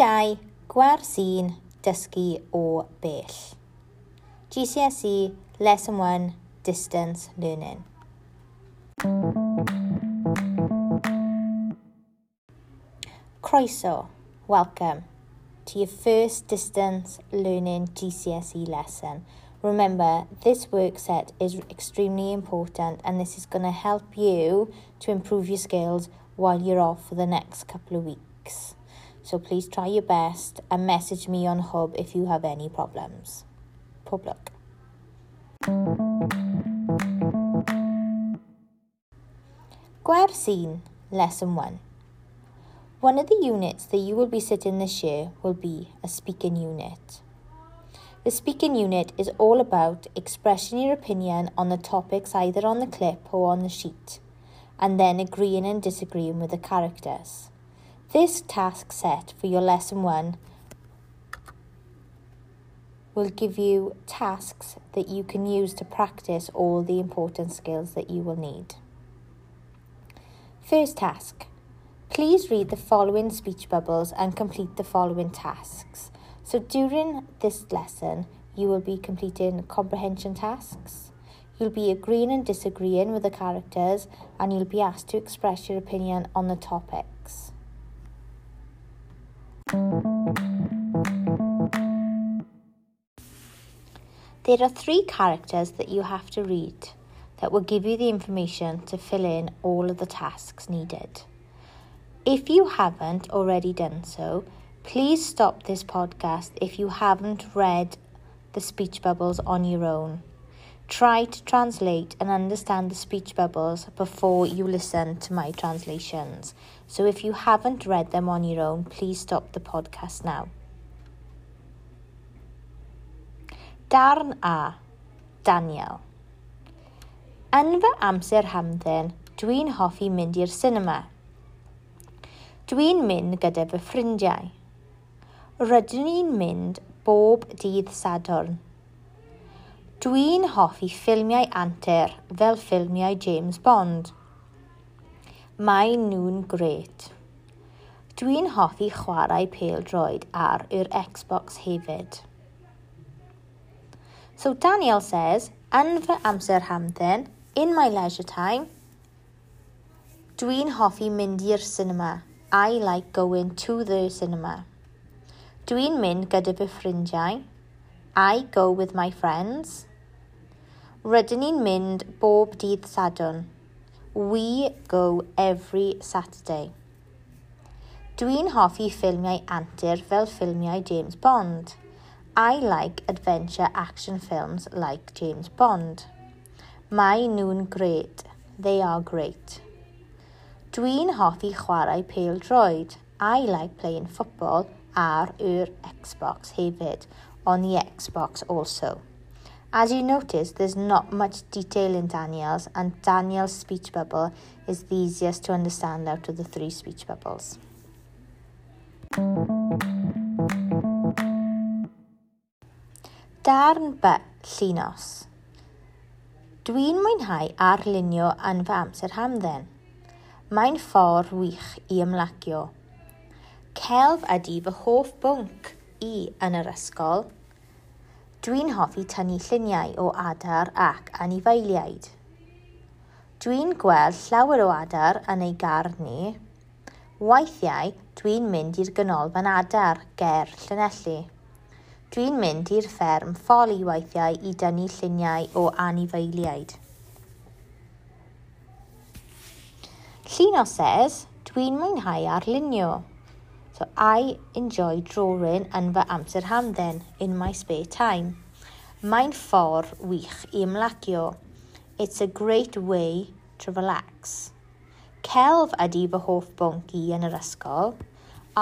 2. Gwersy'n dysgu o bell. GCSE Lesson 1 Distance Learning. Croeso, welcome to your first distance learning GCSE lesson. Remember, this work set is extremely important and this is going to help you to improve your skills while you're off for the next couple of weeks. So please try your best and message me on Hub if you have any problems. Public. Gwersy'n, Lesson 1. One of the units that you will be sitting this year will be a speaking unit. The speaking unit is all about expressing your opinion on the topics either on the clip or on the sheet, and then agreeing and disagreeing with the characters. This task set for your lesson one will give you tasks that you can use to practice all the important skills that you will need. First task. Please read the following speech bubbles and complete the following tasks. So during this lesson, you will be completing comprehension tasks. You'll be agreeing and disagreeing with the characters and you'll be asked to express your opinion on the topics. There are three characters that you have to read that will give you the information to fill in all of the tasks needed. If you haven't already done so, please stop this podcast if you haven't read the speech bubbles on your own. Try to translate and understand the speech bubbles before you listen to my translations. So if you haven't read them on your own, please stop the podcast now. Darn A. Daniel. Yn fy amser hamdden, dwi'n hoffi mynd i'r cinema. Dwi'n mynd gyda fy ffrindiau. Rydyn ni'n mynd bob dydd Sadwrn. Dwi'n hoffi ffilmiau antur fel ffilmiau James Bond. Mae nhw'n gret. Dwi'n hoffi chwarae peldroed ar yr Xbox hefyd. So Daniel says, yn fy amser hamdden, in my leisure time, dwi'n hoffi mynd i'r cinema. I like going to the cinema. Dwi'n mynd gyda fy ffrindiau. I go with my friends. Rydyn ni'n mynd bob dydd sadwn. We go every Saturday. Dwi'n hoffi ffilmiau antur fel ffilmiau James Bond. I like adventure action films like James Bond. Mae nhw'n great. They are great. Dwi'n hoffi chwarae pêl droed. I like playing football ar yr Xbox hefyd, on the Xbox also. As you notice, there's not much detail in Daniel's, and Daniel's speech bubble is the easiest to understand out of the three speech bubbles. Darn by llinos. Dwi'n mwynhau arlunio yn fy amser hamdden. Mae'n ffordd wych i ymlacio. Celf ydy fy hoff bwnc i yn yr ysgol – Dwi'n hoffi tynnu lluniau o adar ac anifeiliaid. Dwi'n gweld llawer o adar yn ei garni. Weithiau, dwi'n mynd i'r ganolfan adar ger Llanelli. Dwi'n mynd i'r fferm ffoli weithiau i dynnu lluniau o anifeiliaid. Llino says, dwi'n mwynhau arlunio. So I enjoy drawing yn fy amser hamdden, in my spare time. Mae'n ffordd wych i ymlacio. It's a great way to relax. Celf ydy fy hoff bwnc i yn yr ysgol.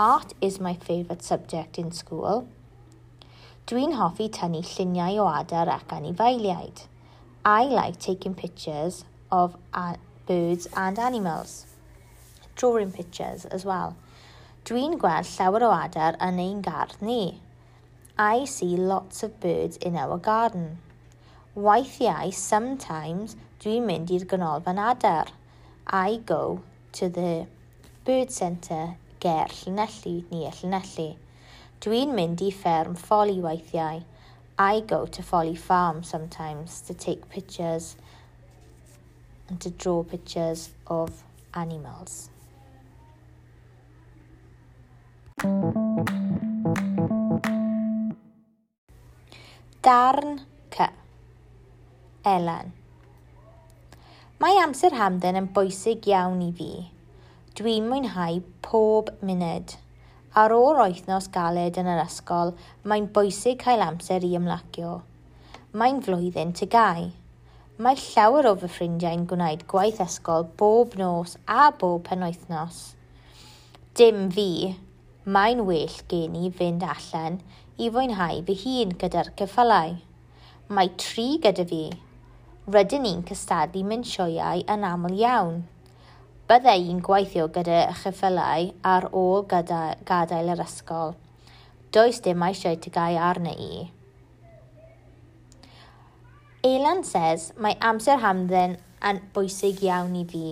Art is my favourite subject in school. Dwi'n hoffi tynnu lluniau o adar ac anifeiliaid. I like taking pictures of birds and animals. Drawing pictures as well. Dwi'n gweld llawer o adar yn ein gardd ni. I see lots of birds in our garden. Weithiau, sometimes, dwi'n mynd i'r ganolfan adar. I go to the bird centre ger Llanelli, ni Llanelli. Dwi'n mynd i fferm ffoli weithiau. I go to Folly Farm sometimes to take pictures and to draw pictures of animals. darn c. Elen. Mae amser hamdden yn bwysig iawn i fi. Dwi'n mwynhau pob munud. Ar ôl oethnos galed yn yr ysgol, mae'n bwysig cael amser i ymlacio. Mae'n flwyddyn ty gau. Mae llawer o fy ffrindiau'n gwneud gwaith ysgol bob nos a bob penwythnos. Dim fi. Mae'n well gen i fynd allan i fwynhau fy hun gyda'r ceffylau. Mae tri gyda fi. Rydyn ni'n cystadlu mynd sioeau yn aml iawn. Byddai i'n gweithio gyda cheffylau ar ôl gyda gadael yr ysgol. Does dim eisiau tygau arna i. Elan says mae amser hamdden yn bwysig iawn i fi.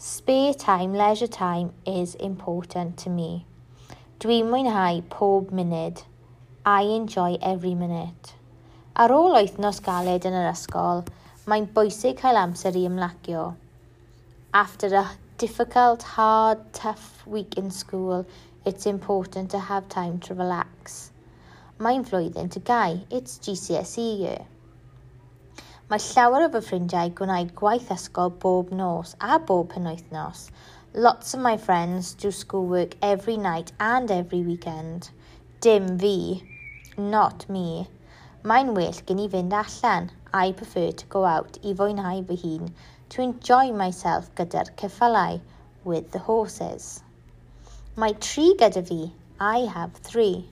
Spare time, leisure time is important to me. Dwi'n mwynhau pob munud. I enjoy every minute. Ar ôl wythnos galed yn yr ysgol, mae'n bwysig cael amser i ymlacio. After a difficult, hard, tough week in school, it's important to have time to relax. Mae'n flwyddyn to gau, it's GCSE year. Mae llawer o fy ffrindiau gwneud gwaith ysgol bob nos a bob penwythnos, Lots of my friends do schoolwork every night and every weekend. Dim fi. Not me. Mae'n well gen i fynd allan. I prefer to go out i fwynhau fy hun, to enjoy myself gyda'r ceffylau, with the horses. Mae tri gyda fi. I have three.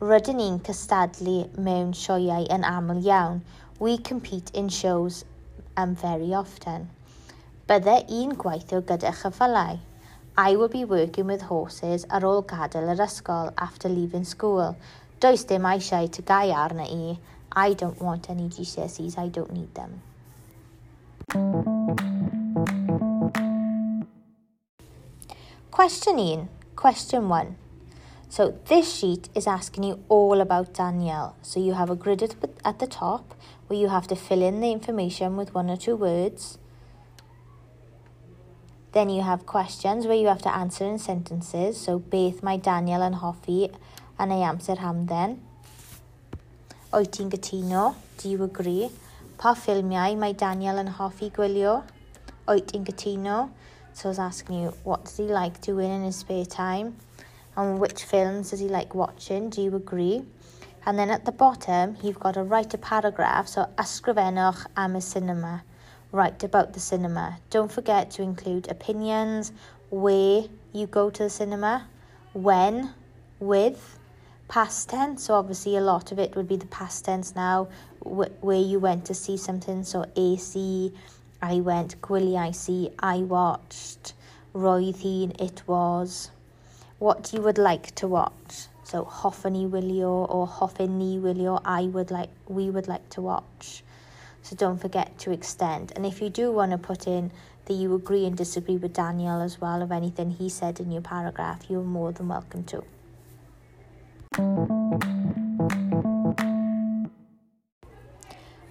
Rydyn ni'n cystadlu mewn sioiau yn aml iawn. We compete in shows um, very often. Bydde un gweithio gyda chyfylau. I will be working with horses ar ôl gadael yr ysgol after leaving school. Does dim eisiau TGAU arna i. I don't want any GCSEs, I don't need them. Question 1. Question 1. So this sheet is asking you all about Danielle. So you have a grid at the top where you have to fill in the information with one or two words. Then you have questions where you have to answer in sentences. So, beth mae Daniel yn hoffi yn ei amser hamdden? Wyt ti'n gytuno? Do you agree? Pa ffilmiau mae Daniel yn hoffi gwylio? Wyt ti'n gytuno? So, it's asking you, what does he like doing in his spare time? And which films does he like watching? Do you agree? And then at the bottom, you've got to write a paragraph, so ysgrifennwch am y cinema. Write about the cinema. Don't forget to include opinions, where you go to the cinema, when, with, past tense. So obviously a lot of it would be the past tense now, where you went to see something. So AC, I went, gwylio I see, I watched, roedd hi'n, it was what you would like to watch. So hoffwn i wylio or hoffwn ni wylio, I would like, we would like to watch. So don't forget to extend. And if you do want to put in that you agree and disagree with Daniel as well of anything he said in your paragraph, you're more than welcome to.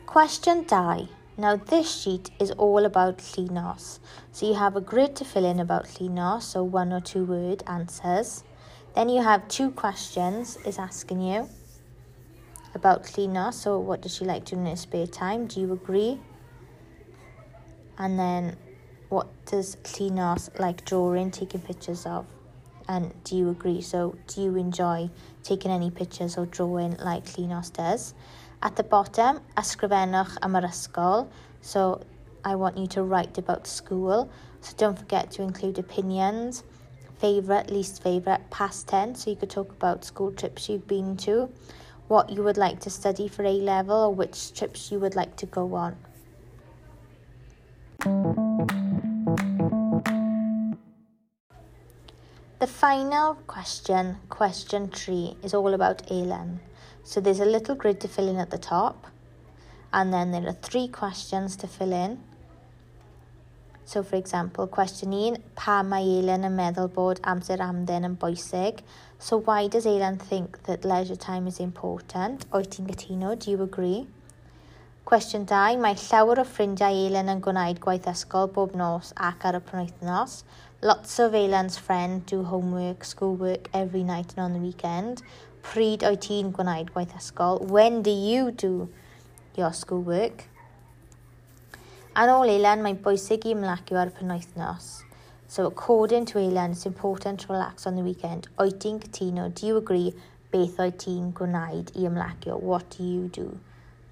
Question die. Now this sheet is all about Llinos. So you have a grid to fill in about Llinos, so one or two word answers. Then you have two questions is asking you about Llinos. So what does she like to do in her spare time? Do you agree? And then what does Llinos like drawing, taking pictures of? And do you agree? So do you enjoy taking any pictures or drawing like Llinos does? At the bottom, ysgrifennwch am yr ysgol. So I want you to write about school. So don't forget to include opinions, favourite, least favourite, past tense. So you could talk about school trips you've been to, what you would like to study for A level, or which trips you would like to go on. The final question, question three, is all about Elen. So there's a little grid to fill in at the top, and then there are three questions to fill in. So for example, question 1, pa mae Eilen yn meddwl bod amser amden yn bwysig? So why does Eilen think that leisure time is important? Oet ti'n gytuno? Do you agree? Question 2, mae llawer o ffrindiau Eilen yn gwneud gwaith ysgol bob nos ac ar y penwythnos. Lots of Eilen's friends do homework, schoolwork every night and on the weekend. Pryd oet ti'n gwneud gwaith ysgol? When do you do your schoolwork? Ar ôl eilen, mae'n bwysig i ymlacio ar penwythnos. So according to eilen, it's important to relax on the weekend. Oed ti'n cytuno, do you agree, beth oed ti'n gwneud i ymlacio? What do you do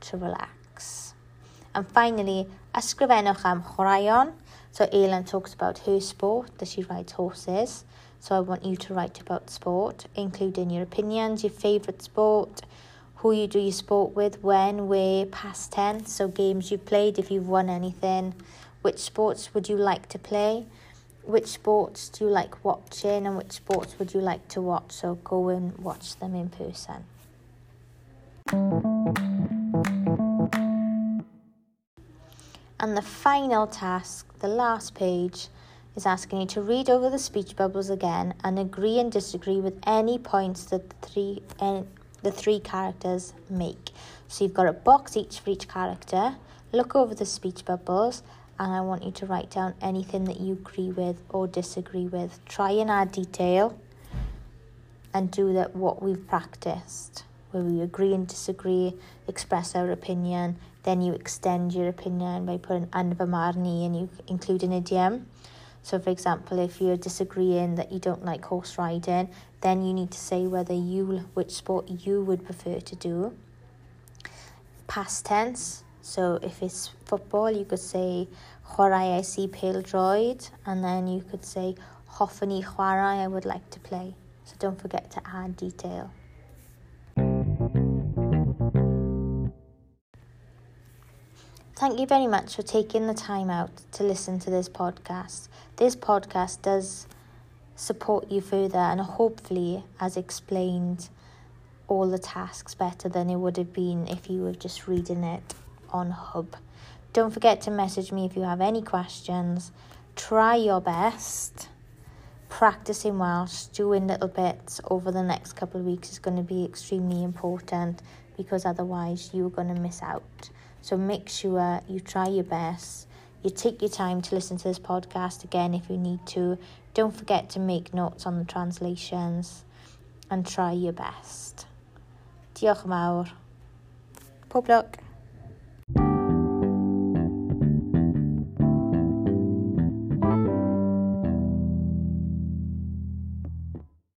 to relax? And finally, ysgrifennwch am chwaraeon. So Eilen talks about her sport, that she rides horses. So I want you to write about sport, including your opinions, your favourite sport, who you do your sport with, when, where, past tense, so games you've played, if you've won anything, which sports would you like to play, which sports do you like watching, and which sports would you like to watch, so go and watch them in person. And the final task, the last page, is asking you to read over the speech bubbles again and agree and disagree with any points that the three the three characters make. So you've got a box each for each character. Look over the speech bubbles and I want you to write down anything that you agree with or disagree with. Try and add detail and do that what we've practiced where we agree and disagree, express our opinion, then you extend your opinion by putting an marni and you include an idiom. So, for example, if you're disagreeing that you don't like horse riding, then you need to say whether you which sport you would prefer to do. Past tense. So, if it's football, you could say chwaraeais i pêl-droed, and then you could say hoffwn i chwarae, I would like to play. So, don't forget to add detail. Thank you very much for taking the time out to listen to this podcast. This podcast does support you further and hopefully has explained all the tasks better than it would have been if you were just reading it on Hub. Don't forget to message me if you have any questions. Try your best. Practicing Welsh, doing little bits over the next couple of weeks is going to be extremely important because otherwise you're going to miss out. So make sure you try your best. You take your time to listen to this podcast again if you need to. Don't forget to make notes on the translations and try your best. Diolch yn fawr. Pob.